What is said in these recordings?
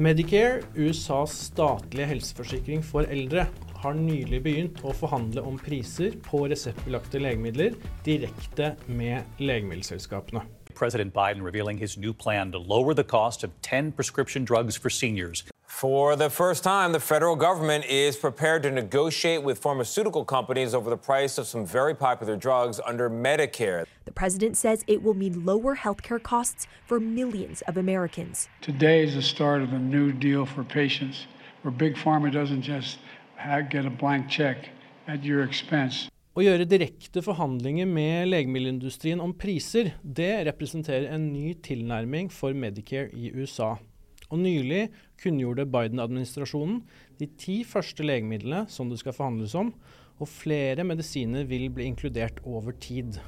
Medicare, USAs statlige helseforsikring for eldre, har nylig begynt å forhandle om priser på reseptbelagte legemidler direkte med legemiddelselskapene. President Biden revealing his new plan to lower the cost of 10 prescription drugs for seniors. For the first time, the federal government is prepared to negotiate with pharmaceutical companies over the price of some very popular drugs under Medicare. The president says it will mean lower healthcare costs for millions of Americans. Today is the start of a new deal for patients where Big Pharma doesn't just get a blank check at your expense. Å gjøre direkte forhandlinger med legemiddelindustrien om priser, det representerer en ny tilnærming for Medicare i USA. Og Nylig kunngjorde Biden-administrasjonen de ti første legemidlene som det skal forhandles om, og flere medisiner vil bli inkludert over tid.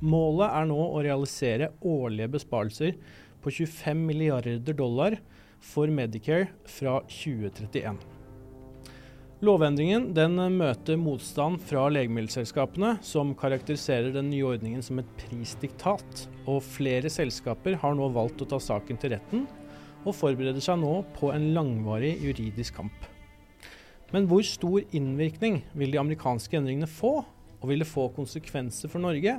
Målet er nå å realisere årlige besparelser på 25 milliarder dollar for Medicare fra 2031. Lovendringen den møter motstand fra legemiddelselskapene, som karakteriserer den nye ordningen som et prisdiktat. Og flere selskaper har nå valgt å ta saken til retten, og forbereder seg nå på en langvarig juridisk kamp. Men hvor stor innvirkning vil de amerikanske endringene få, og vil det få konsekvenser for Norge?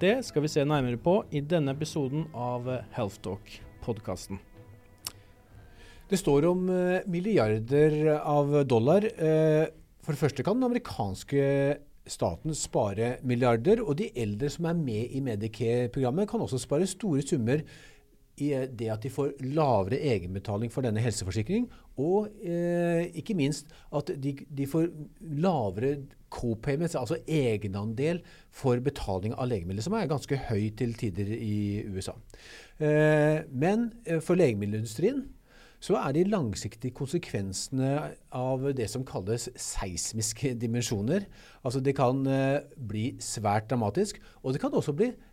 Det skal vi se nærmere på i denne episoden av Health Talk-podkasten. Det står om eh, milliarder av dollar. Eh, for det første kan den amerikanske staten spare milliarder, og de eldre som er med i Medicare-programmet, kan også spare store summer i eh, det at de får lavere egenbetaling for denne helseforsikringen, og eh, ikke minst at de, de får lavere co-payments, altså egenandel for betaling av legemidler, som er ganske høy til tider i USA. Eh, men for legemiddelindustrien så er de langsiktige konsekvensene av det som kalles seismiske dimensjoner. Altså det kan eh, bli svært dramatisk, og det kan også bli dramatisk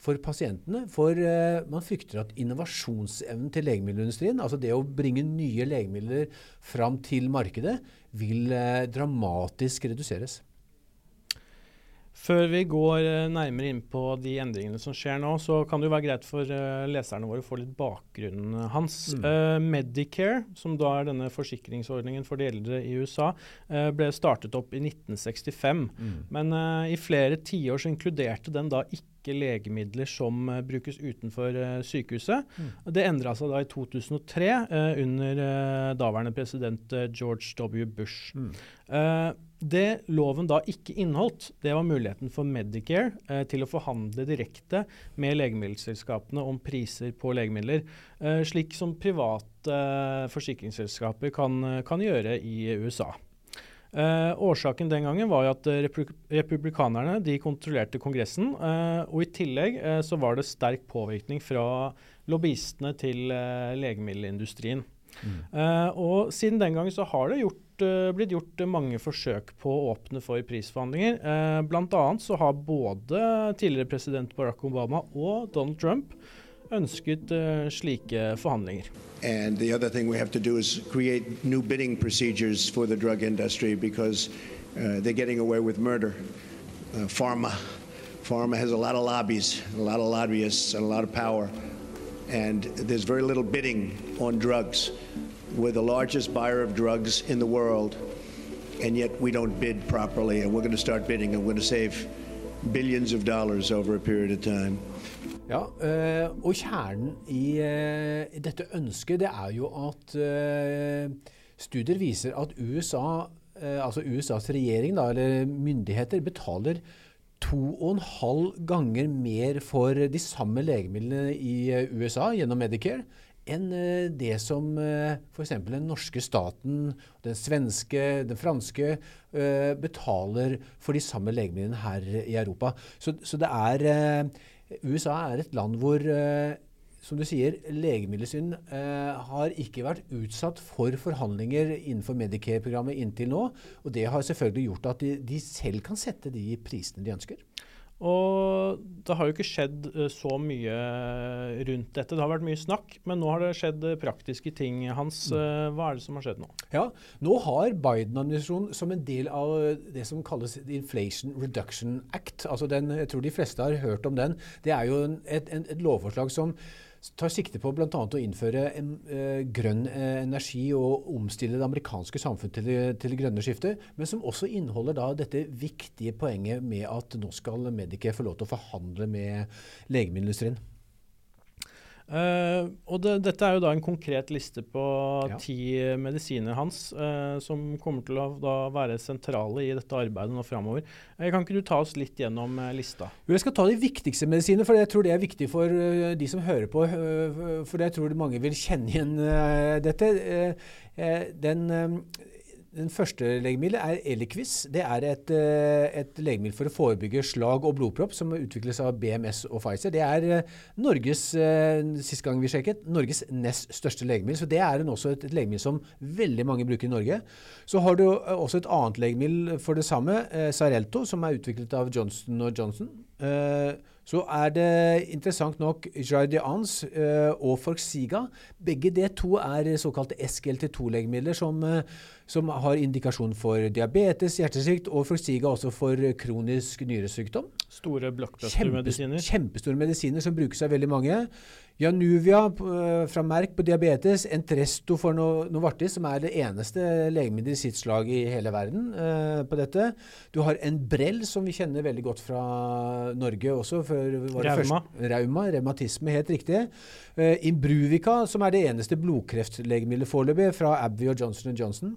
for pasientene. For eh, man frykter at innovasjonsevnen til legemiddelindustrien, altså det å bringe nye legemidler fram til markedet, vil eh, dramatisk reduseres. Før vi går eh, nærmere inn på de endringene som skjer nå, så kan det jo være greit for uh, leserne våre å få litt bakgrunnen hans. Mm. Uh, Medicare, som da er denne forsikringsordningen for de eldre i USA, uh, ble startet opp i 1965. Mm. Men i flere tiår så inkluderte den da ikke legemidler som uh, brukes utenfor uh, sykehuset. Mm. Det endra seg da i 2003 uh, under daværende president George W. Bush. Mm. Det loven da ikke inneholdt, det var muligheten for Medicare eh, til å forhandle direkte med legemiddelselskapene om priser på legemidler, eh, slik som private eh, forsikringsselskaper kan, kan, gjøre i USA. Eh, årsaken den gangen var at republikanerne de kontrollerte Kongressen, eh, og i tillegg eh, så var det sterk påvirkning fra lobbyistene til legemiddelindustrien. Mm. og siden den gangen så har det gjort Eh, blitt gjort mange forsøk på å åpne for prisforhandlinger. Eh, Bl.a. så har både tidligere president Barack Obama og Donald Trump ønsket uh, slike forhandlinger. And the other thing we have to do is create new bidding procedures for the drug industry because uh, they're getting away with murder. Uh, pharma, pharma has a lot of lobbies, a lot of lobbyists, and a lot of power, and there's very little bidding on drugs. We're the largest buyer of drugs in the world, and yet we don't bid properly. And we're going to start bidding, and we're going to save billions of dollars over a period of time. Ja, øh, og kjernen i, øh, dette ønsket det er jo at øh, studier viser at USA, altså USAs regjering da, eller myndigheter betaler to og en halv ganger mer for de samme legemidlene i USA gjennom Medicare enn eh, det som eh, f.eks. den norske staten, den svenske, den franske eh, betaler for de samme legemidlene her i Europa. Så, så det er USA er et land hvor som du sier, Legemiddelsynd eh, har ikke vært utsatt for forhandlinger innenfor Medicare-programmet inntil nå. og Det har selvfølgelig gjort at de, de selv kan sette de prisene de ønsker. Og det har jo ikke skjedd uh, så mye rundt dette. Det har vært mye snakk, men nå har det skjedd uh, praktiske ting. Hans, uh, hva er det som har skjedd nå? Ja, Nå har Biden-administrasjonen som en del av det som kalles Inflation Reduction Act, altså den, jeg tror de fleste har hørt om den, det er jo et, en, et lovforslag som tar sikte på bl.a. å innføre en, eh, grønn eh, energi og omstille det amerikanske samfunnet til, til grønne skiftet, men som også inneholder da dette viktige poenget med at nå skal Medicare få lov til å forhandle med legemiddelindustrien. Uh, og det, dette er jo da en konkret liste på ja. ti medisiner hans uh, som kommer til å da være sentrale i dette arbeidet nå framover. Uh, kan ikke du ta oss litt gjennom lista? Jo, jeg skal ta de viktigste medisinene, for jeg tror det er viktig for de som hører på. for jeg tror mange vil kjenne igjen dette. den den første legemiddelet er Eliquis. Det er et, eh, et, legemiddel for å forebygge slag og blodpropp som utvikles av BMS og Pfizer. Det er eh, Norges eh, sist gang vi sjekket, Norges nest største legemiddel. Så det er også et, et legemiddel som veldig mange bruker i Norge. Så har du også et annet legemiddel for det samme, Sarelto, som er utviklet av Johnson Johnson. Så er det interessant nok Jardians uh, og Forxiga. Begge de to er såkalte SGLT2-legemidler som, uh, som, har indikasjon for diabetes, hjertesvikt og Forxiga også for kronisk nyresykdom. Store blockbuster-medisiner. Kjempe, kjempestore medisiner som brukes av veldig mange. Januvia uh, fra Merck på diabetes, Entresto for Novartis, som er det eneste legemiddelet i sitt slag i hele verden uh, på dette. Du har Enbrel, som vi kjenner veldig godt fra Norge også. Rauma. Rauma, Revmatisme, helt riktig. Uh, Imbruvica, som er det eneste blodkreftlegemiddelet foreløpig, fra Abby og Johnson Johnson.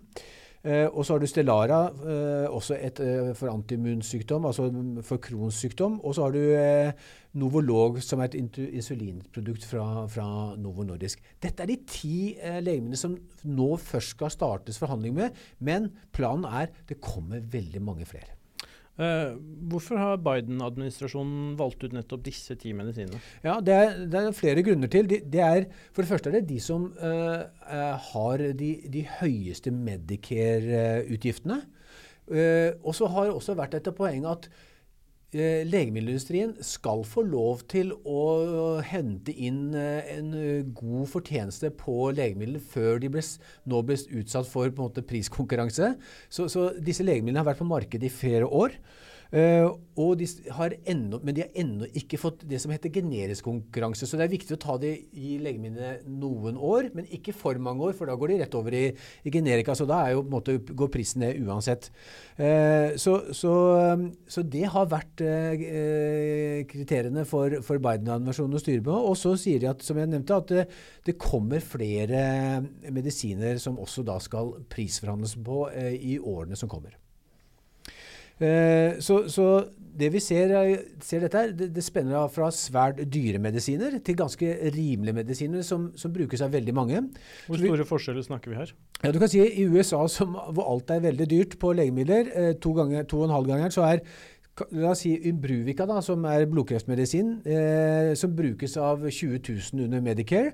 Uh, og så har du Stellara, uh, også et uh, for antiimmunsykdom, altså for Crohns sykdom. Og så har du Novolog, som er et insulinprodukt fra, fra Novo Nordisk. Dette er de ti legemidlene som nå først skal startes forhandling med, men planen er det kommer veldig mange flere. Uh, hvorfor har Biden-administrasjonen valgt ut nettopp disse ti medisinene? Ja, det er, det er, flere grunner til. De, de er, for det første er det de som uh, uh, har de, de, høyeste Medicare-utgiftene. og så har det også vært et poeng at legemiddelindustrien skal få lov til å hente inn eh, en eh, god fortjeneste på legemidler før de ble, nå ble utsatt for måte, priskonkurranse. Så, så, disse legemidlene har vært på markedet i flere år. Uh, og de har ennå, men de har ennå ikke fått det som heter generisk konkurranse. Så det er viktig å ta det i legemidlene noen år, men ikke for mange år, for da går de rett over i, i generika. Så da jo, måte, går prisen ned uansett. Uh, så, så, så, det har vært uh, kriteriene for, for Biden-administrasjonen å styre med. Og så sier de, at, som jeg nevnte, at det, det kommer flere medisiner som også da skal prisforhandles på i årene som kommer. Eh, så, så, det vi ser, ser dette her, det, det, spenner av fra svært dyre medisiner til ganske rimelige medisiner som, som brukes av veldig mange. Hvor store vi, forskjeller snakker vi her? Ja, du kan si I USA, som, hvor alt er veldig dyrt på legemidler, eh, to, ganger, to og en halv ganger, så er La oss si Imbruvica, da, som er blodkreftmedisin, eh, som brukes av 20 000 under Medicare.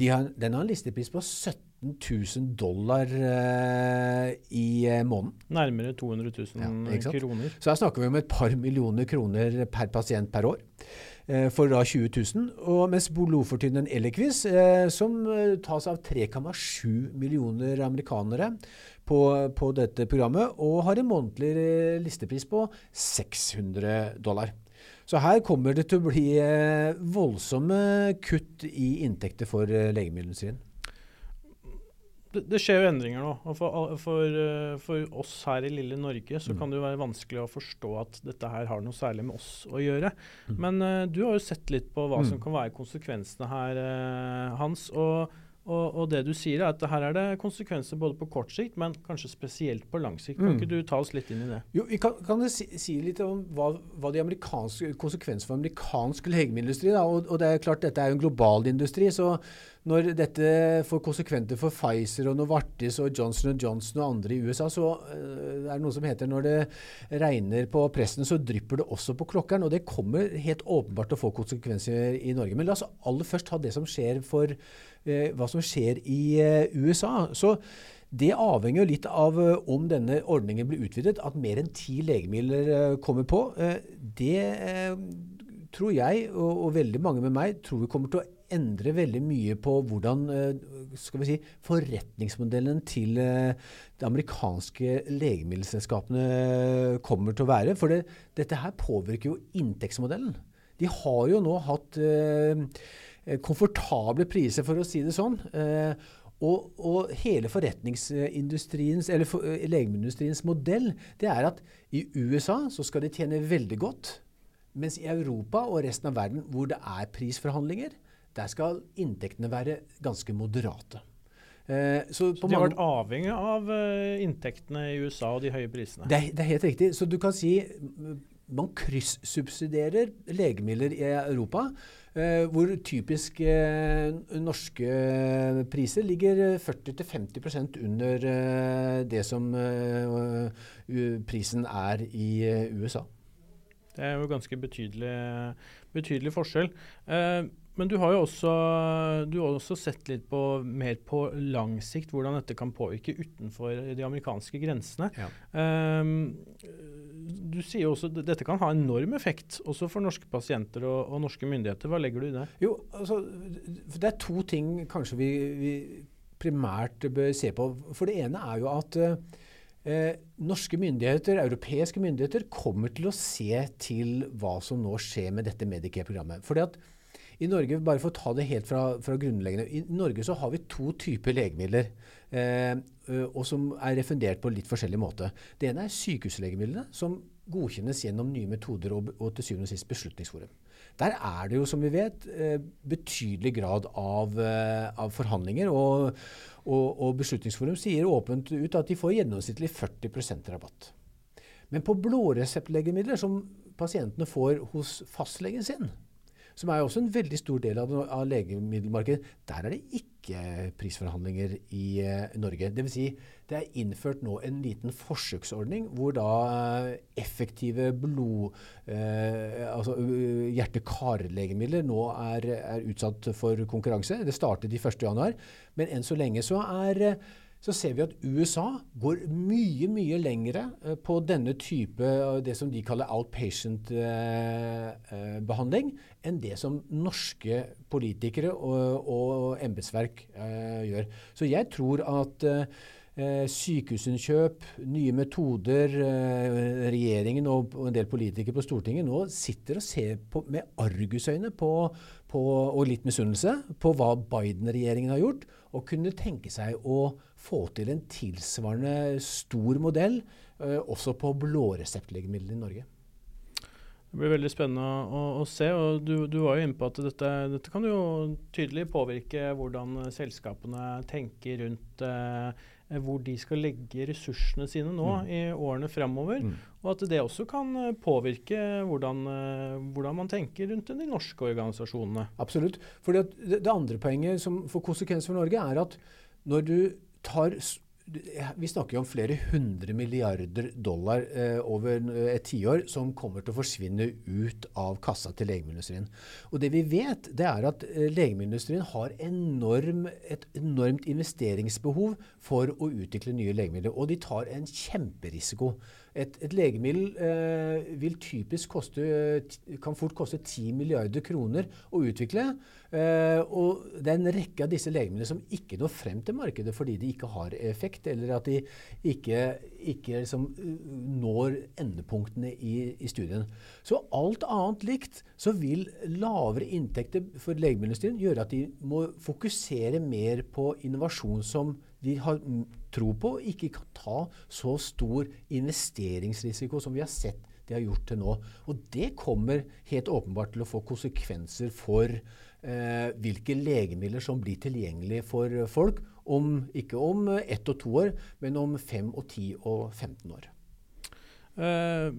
De har, den har en listepris på 17 000 dollar eh, i uh, måneden. Nærmere 200 000 ja, kroner. Så her snakker vi om et par millioner kroner per pasient per år. Uh, for da 20 000. Og mens blodfortynneren Eliquis, som tas av 3,7 millioner amerikanere på, på, dette programmet, og har en månedlig listepris på 600 dollar. Så her kommer det til å bli voldsomme kutt i inntekter for legemiddelindustrien det, det, skjer jo endringer nå. og for, for, eh, for, oss her i lille Norge så mm. kan det jo være vanskelig å forstå at dette her har noe særlig med oss å gjøre. Mm. Men uh, du har jo sett litt på hva mm. som kan være konsekvensene her, uh, Hans. og og, og, det du sier er at her er det konsekvenser både på kort sikt, men kanskje spesielt på lang sikt. Kan mm. ikke du ta oss litt inn i det? Jo, kan, kan du si, si, litt om hva, hva de amerikanske konsekvenser for amerikansk legemiddelindustri? Og, og, det er klart dette er jo en global industri. så når dette får konsekventer for Pfizer og Novartis og Johnson Johnson og andre i USA, så uh, er det noe som heter når det regner på pressen, så drypper det også på klokkeren. Og det kommer helt åpenbart til å få konsekvenser i Norge. Men la oss aller først ta det som skjer for uh, hva som skjer i uh, USA. Så det avhenger jo litt av om denne ordningen blir utvidet, at mer enn ti legemidler kommer på. Det tror jeg, og, og, veldig mange med meg, tror vi kommer til å endre veldig mye på hvordan eh, skal vi si, forretningsmodellen til eh, de amerikanske legemiddelselskapene kommer til å være. For det, dette her påvirker jo inntektsmodellen. De har jo nå hatt eh, komfortable priser, for å si det sånn. Og, og, hele forretningsindustriens, eller for, legemiddelindustriens modell det er at i USA så skal de tjene veldig godt. Mens i Europa og resten av verden hvor det er prisforhandlinger, der skal inntektene være ganske moderate. Eh, så, så de har vært avhengig av uh, inntektene i USA og de høye prisene? Det det er, helt riktig. Så du kan si man kryssubsidierer legemidler i Europa. Eh, hvor typisk eh, norske priser ligger 40-50% under det som prisen er i USA. Det er jo ganske betydelig, betydelig forskjell. Uh, men du har jo også, du har også sett litt på, mer på lang sikt hvordan dette kan påvirke utenfor de amerikanske grensene. Ja. Um, du sier jo også at dette kan ha enorm effekt også for norske pasienter og, og, norske myndigheter. Hva legger du i det? Jo, altså, Det er to ting kanskje vi, vi primært bør se på. For det ene er jo at Eh, norske myndigheter, europeiske myndigheter, kommer til å se til hva som nå skjer med dette Medicare-programmet. Fordi at i Norge, bare for å ta det helt fra, fra grunnleggende, i Norge så har vi to typer legemidler. Eh, og som er refundert på litt forskjellig måte. Det ene er sykehuslegemidlene, som godkjennes gjennom nye metoder og, og til syvende og sist Beslutningsforum. Der er det jo, som vi vet, betydelig grad av, av forhandlinger. Og, og, og, Beslutningsforum sier åpent ut at de får gjennomsnittlig 40% rabatt. Men på blåreseptlegemidler, som pasientene får hos fastlegen sin, som er jo også en veldig stor del av, av legemiddelmarkedet, der er det ikke prisforhandlinger i uh, Norge. Dvs. Si, det er innført nå en liten forsøksordning hvor da uh, effektive blod... Uh, altså hjerte-kar-legemidler nå er, er, utsatt for konkurranse. Det startet i 1.1, men enn så lenge så er så ser vi at USA går mye, mye lengre eh, på denne type eh, det som de kaller outpatient-behandling, eh, enn det som norske politikere og, og embetsverk gjør. Så jeg tror at Eh, sykehusinnkjøp, nye metoder. Regjeringen og, en del politikere på Stortinget nå sitter og ser på, med argusøyne på, på, og litt misunnelse på hva Biden-regjeringen har gjort, og kunne tenke seg å få til en tilsvarende stor modell eh, også på blåreseptlegemidler i Norge. Det blir veldig spennende å, å se. og du, du, var jo inne på at dette, dette, kan jo tydelig påvirke hvordan selskapene tenker rundt eh, hvor de skal legge ressursene sine nå mm. i årene fremover. Mm. Og at det også kan eh, påvirke hvordan, eh, hvordan, man tenker rundt de norske organisasjonene. Absolutt. For det, det andre poenget som får konsekvenser for Norge, er at når du tar vi snakker jo om flere hundre milliarder dollar eh, over et tiår som kommer til å forsvinne ut av kassa til legemiddelindustrien. Og det vi vet, det er at eh, legemiddelindustrien har enorm, et enormt investeringsbehov for å utvikle nye legemidler. Og de tar en kjemperisiko. Et, et legemiddel eh, vil typisk koste, kan fort koste 10 milliarder kroner å utvikle. Eh, og det er en rekke av disse legemidlene som ikke når frem til markedet fordi de ikke har effekt, eller at de ikke, ikke liksom, eh, når endepunktene i, i, studien. Så alt annet likt så vil lavere inntekter for legemiddelindustrien gjøre at de må fokusere mer på innovasjon som de har tro på, ikke kan ta så stor investeringsrisiko som vi har sett de har gjort til nå. Og det kommer helt åpenbart til å få konsekvenser for eh, hvilke legemidler som blir tilgjengelige for folk, om, ikke om ett og to år, men om fem og ti og 15 år. Eh,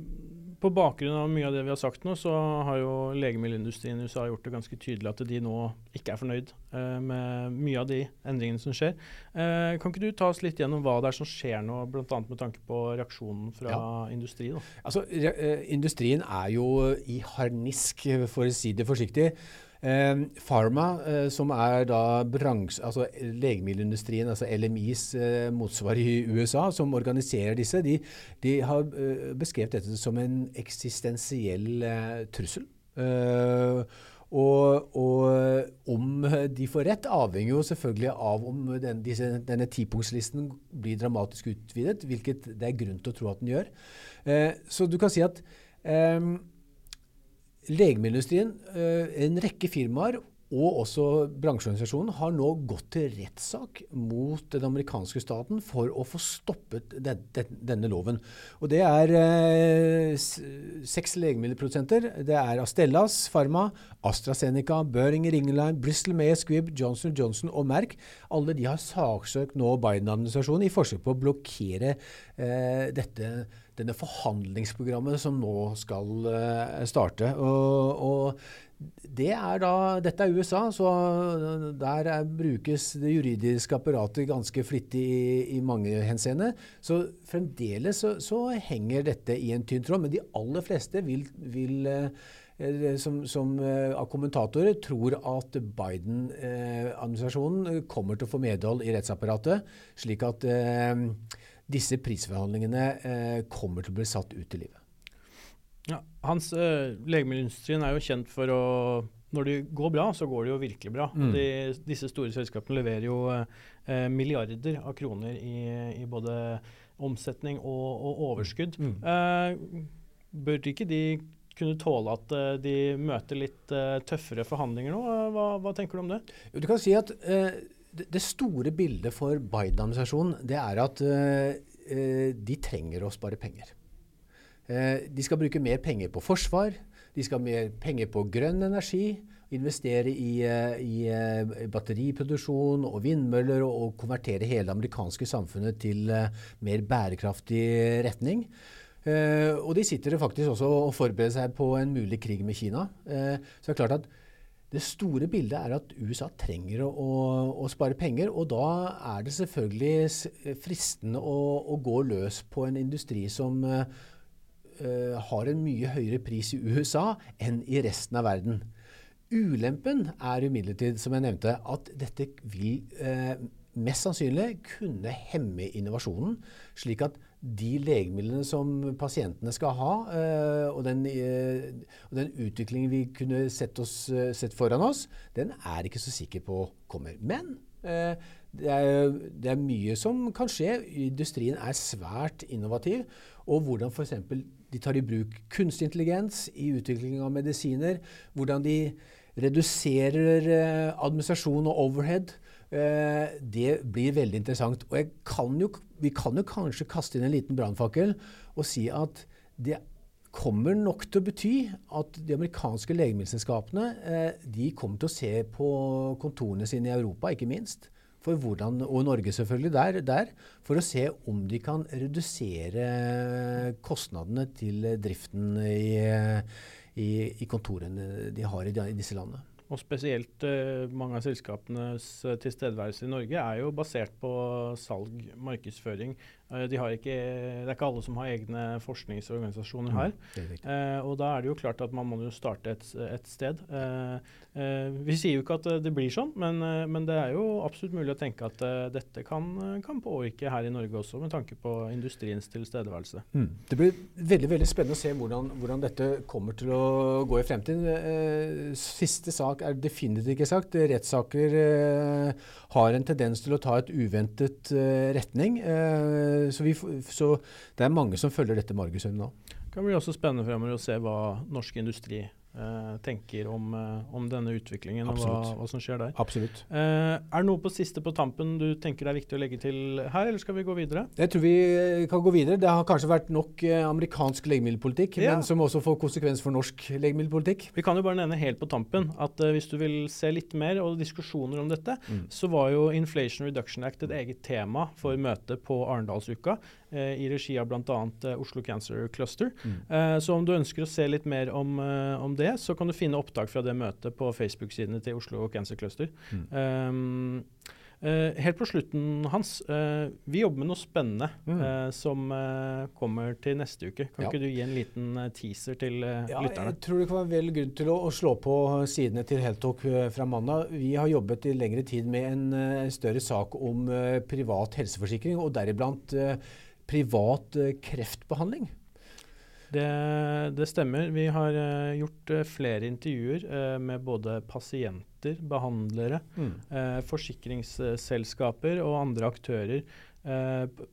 på bakgrunn av mye av det vi har sagt nå, så har jo legemiddelindustrien i USA gjort det ganske tydelig at de nå ikke er fornøyd eh, med mye av de endringene som skjer. Eh, kan ikke du ta oss litt gjennom hva det er som skjer nå, bl.a. med tanke på reaksjonen fra ja. industrien? Altså, eh, industrien er jo i harnisk, for å si det forsiktig. Eh, Pharma, eh, som er da bransje, altså legemiddelindustrien, altså LMIs eh, motsvar i USA, som organiserer disse, de, de har eh, beskrevet dette som en eksistensiell eh, trussel. Eh, og, og, om de får rett, avhenger jo selvfølgelig av om den, disse, denne tipunktslisten blir dramatisk utvidet, hvilket det er grunn til å tro at den gjør. så du kan si at Legemiddelindustrien, eh, en rekke firmaer og også bransjeorganisasjonen har nå gått til rettssak mot den amerikanske staten for å få stoppet den, den, denne loven. Og Det er eh, seks legemiddelprodusenter. Det er Astellas Pharma, AstraZeneca, Børing Ringeline, Bristol Mayer Squibb, Johnson Johnson og Merck. Alle de har saksøkt nå Biden-administrasjonen i forsøk på å blokkere eh, dette, denne forhandlingsprogrammet som nå skal eh, starte. Og, og det er da, dette er USA, så der er, brukes det juridiske apparatet ganske flittig i, i mange henseende. Så fremdeles så, så, henger dette i en tynn tråd. Men de aller fleste vil, vil eh, som, som eh, av kommentatorer tror at Biden-administrasjonen eh, kommer til å få medhold i rettsapparatet, slik at eh, disse prisforhandlingene eh, kommer til å bli satt ut i livet. Ja, hans eh, Legemiddelindustrien er jo kjent for å Når det går bra, så går det jo virkelig bra. Mm. De, disse store selskapene leverer jo eh, milliarder av kroner i, i både omsetning og, og overskudd. Mm. Eh, bør ikke de kunne tåle at de møter litt tøffere forhandlinger nå? Hva, hva, tenker du om det? Du kan si at det store bildet for Biden-administrasjonen det er at de trenger å spare penger. Eh, de skal bruke mer penger på forsvar. De skal ha mer penger på grønn energi. Investere i, eh, i, eh, batteriproduksjon og vindmøller og, og, konvertere hele det amerikanske samfunnet til mer bærekraftig retning. Og de sitter faktisk også og forbereder seg på en mulig krig med Kina. Så det er klart at det store bildet er at USA trenger å, å, spare penger. Og da er det selvfølgelig fristende å, å gå løs på en industri som uh, har en mye høyere pris i USA enn i resten av verden. Ulempen er imidlertid, som jeg nevnte, at dette vil uh, mest sannsynlig kunne hemme innovasjonen, slik at de legemidlene som pasientene skal ha, uh, og, den, og, den, utviklingen vi kunne sett, oss, sett, foran oss, den er ikke så sikker på kommer. Men det er, det er, mye som kan skje. Industrien er svært innovativ. Og hvordan f.eks. De tar i bruk kunstig intelligens i utvikling av medisiner. Hvordan de reduserer eh, administrasjon og overhead. Eh, det blir veldig interessant. Og kan jo, vi kan jo kanskje kaste inn en liten brannfakkel og si at det kommer nok til å bety at de amerikanske legemiddelselskapene eh, de kommer til å se på kontorene sine i Europa, ikke minst hvordan, og Norge selvfølgelig der, der, for å se om de kan redusere kostnadene til driften i, i, i kontorene de har i disse landene. Og spesielt uh, mange av selskapenes uh, tilstedeværelse i Norge er jo basert på salg, markedsføring. Uh, de ikke, det er ikke alle som har egne forskningsorganisasjoner mm, her. og da er det jo klart at man må jo starte et, et sted. vi sier jo ikke at det blir sånn, men, men, det er jo absolutt mulig å tenke at dette kan, kan, påvirke her i Norge også, med tanke på industriens tilstedeværelse. Mm. Det blir veldig veldig spennende å se hvordan, hvordan, dette kommer til å gå i fremtiden. siste sak sak er definitivt ikke sagt. Rettssaker eh, har en tendens til å ta et uventet eh, retning. Eh, så, vi, så, det er mange som følger dette med nå. Det kan bli også spennende fremover å se hva norsk industri tenker om, uh, om, denne utviklingen Absolutt. og hva, hva, som skjer der. Absolutt. Uh, er det noe på siste på tampen du tenker det er viktig å legge til her, eller skal vi gå videre? Jeg tror vi kan gå videre. Det har kanskje vært nok amerikansk legemiddelpolitikk, ja. men som også får konsekvens for norsk legemiddelpolitikk. Vi kan jo bare nevne helt på tampen at hvis du vil se litt mer og diskusjoner om dette, mm. så var jo Inflation Reduction Act et eget tema for møtet på Arendalsuka. Eh, i regi av bl.a. Eh, Oslo Cancer Cluster. Mm. Eh, så om du ønsker å se litt mer om, om, det, så kan du finne opptak fra det møtet på Facebook-sidene til Oslo Cancer Cluster. Mm. Um, Uh, helt på slutten, Hans. Uh, vi jobber med noe spennende mm. uh, som kommer til neste uke. Kan ja. ikke du gi en liten teaser til ja, lytterne? Jeg tror det kan være vel grunn til å, å slå på sidene til Heltok fra mandag. Vi har jobbet i lengre tid med en større sak om privat helseforsikring, og deriblant privat eh, kreftbehandling? Det, det, stemmer. Vi har uh, gjort uh, flere intervjuer uh, med både pasienter behandlere, eh, forsikringsselskaper og andre aktører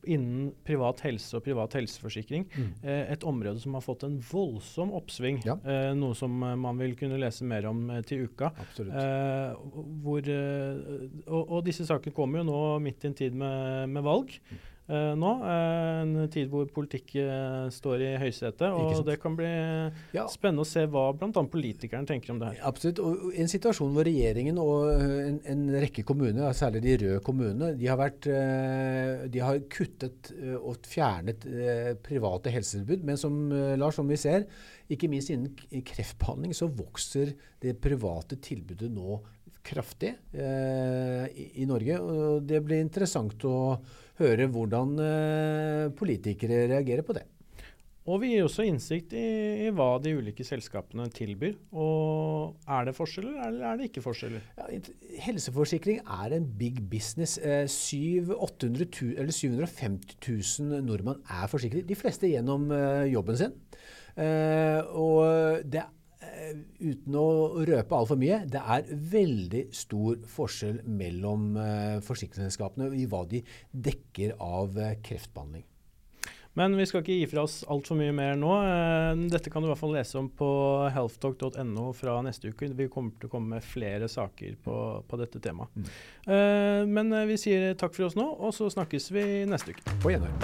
innen privat helse og privat helseforsikring. Eh, et område som har fått en voldsom oppsving, Ja. noe som man vil kunne lese mer om til uka. Hvor, og, og disse sakene kommer jo nå midt i en tid med, med valg. Eh, nå, Uh, En tid hvor politikk uh, står i høysetet. Og det kan bli Ja. spennende å se hva bl.a. politikerne tenker om det her. Absolutt. Og en situasjon hvor regjeringen og en, en rekke kommuner, særlig de røde kommunene, de har, vært, de har kuttet og fjernet private helsetilbud. Men som Lars, som vi ser, ikke minst innen kreftbehandling, så vokser det private tilbudet nå kraftig i, i Norge. Og det blir interessant å høre hvordan øh, politikere reagerer på det. Og vi gir også innsikt i, i hva de ulike selskapene tilbyr. Og er det forskjeller, eller er det ikke forskjeller? Ja, helseforsikring er en big business. Eh, 700, 800 eller 750 000 nordmenn er forsikret. De fleste gjennom eh, jobben sin. Eh, og det eh, Uten å røpe altfor mye, det er veldig stor forskjell mellom eh, forsikringsselskapene i hva de dekker av eh, kreftbehandling. Men vi skal ikke gi fra oss altfor mye mer nå. Eh, Dette kan du i hvert fall lese om på healthtalk.no fra neste uke. Vi kommer til å komme med flere saker på, på dette temaet. Mm. Men vi sier takk for oss nå, og så snakkes vi neste uke. På gjenhør.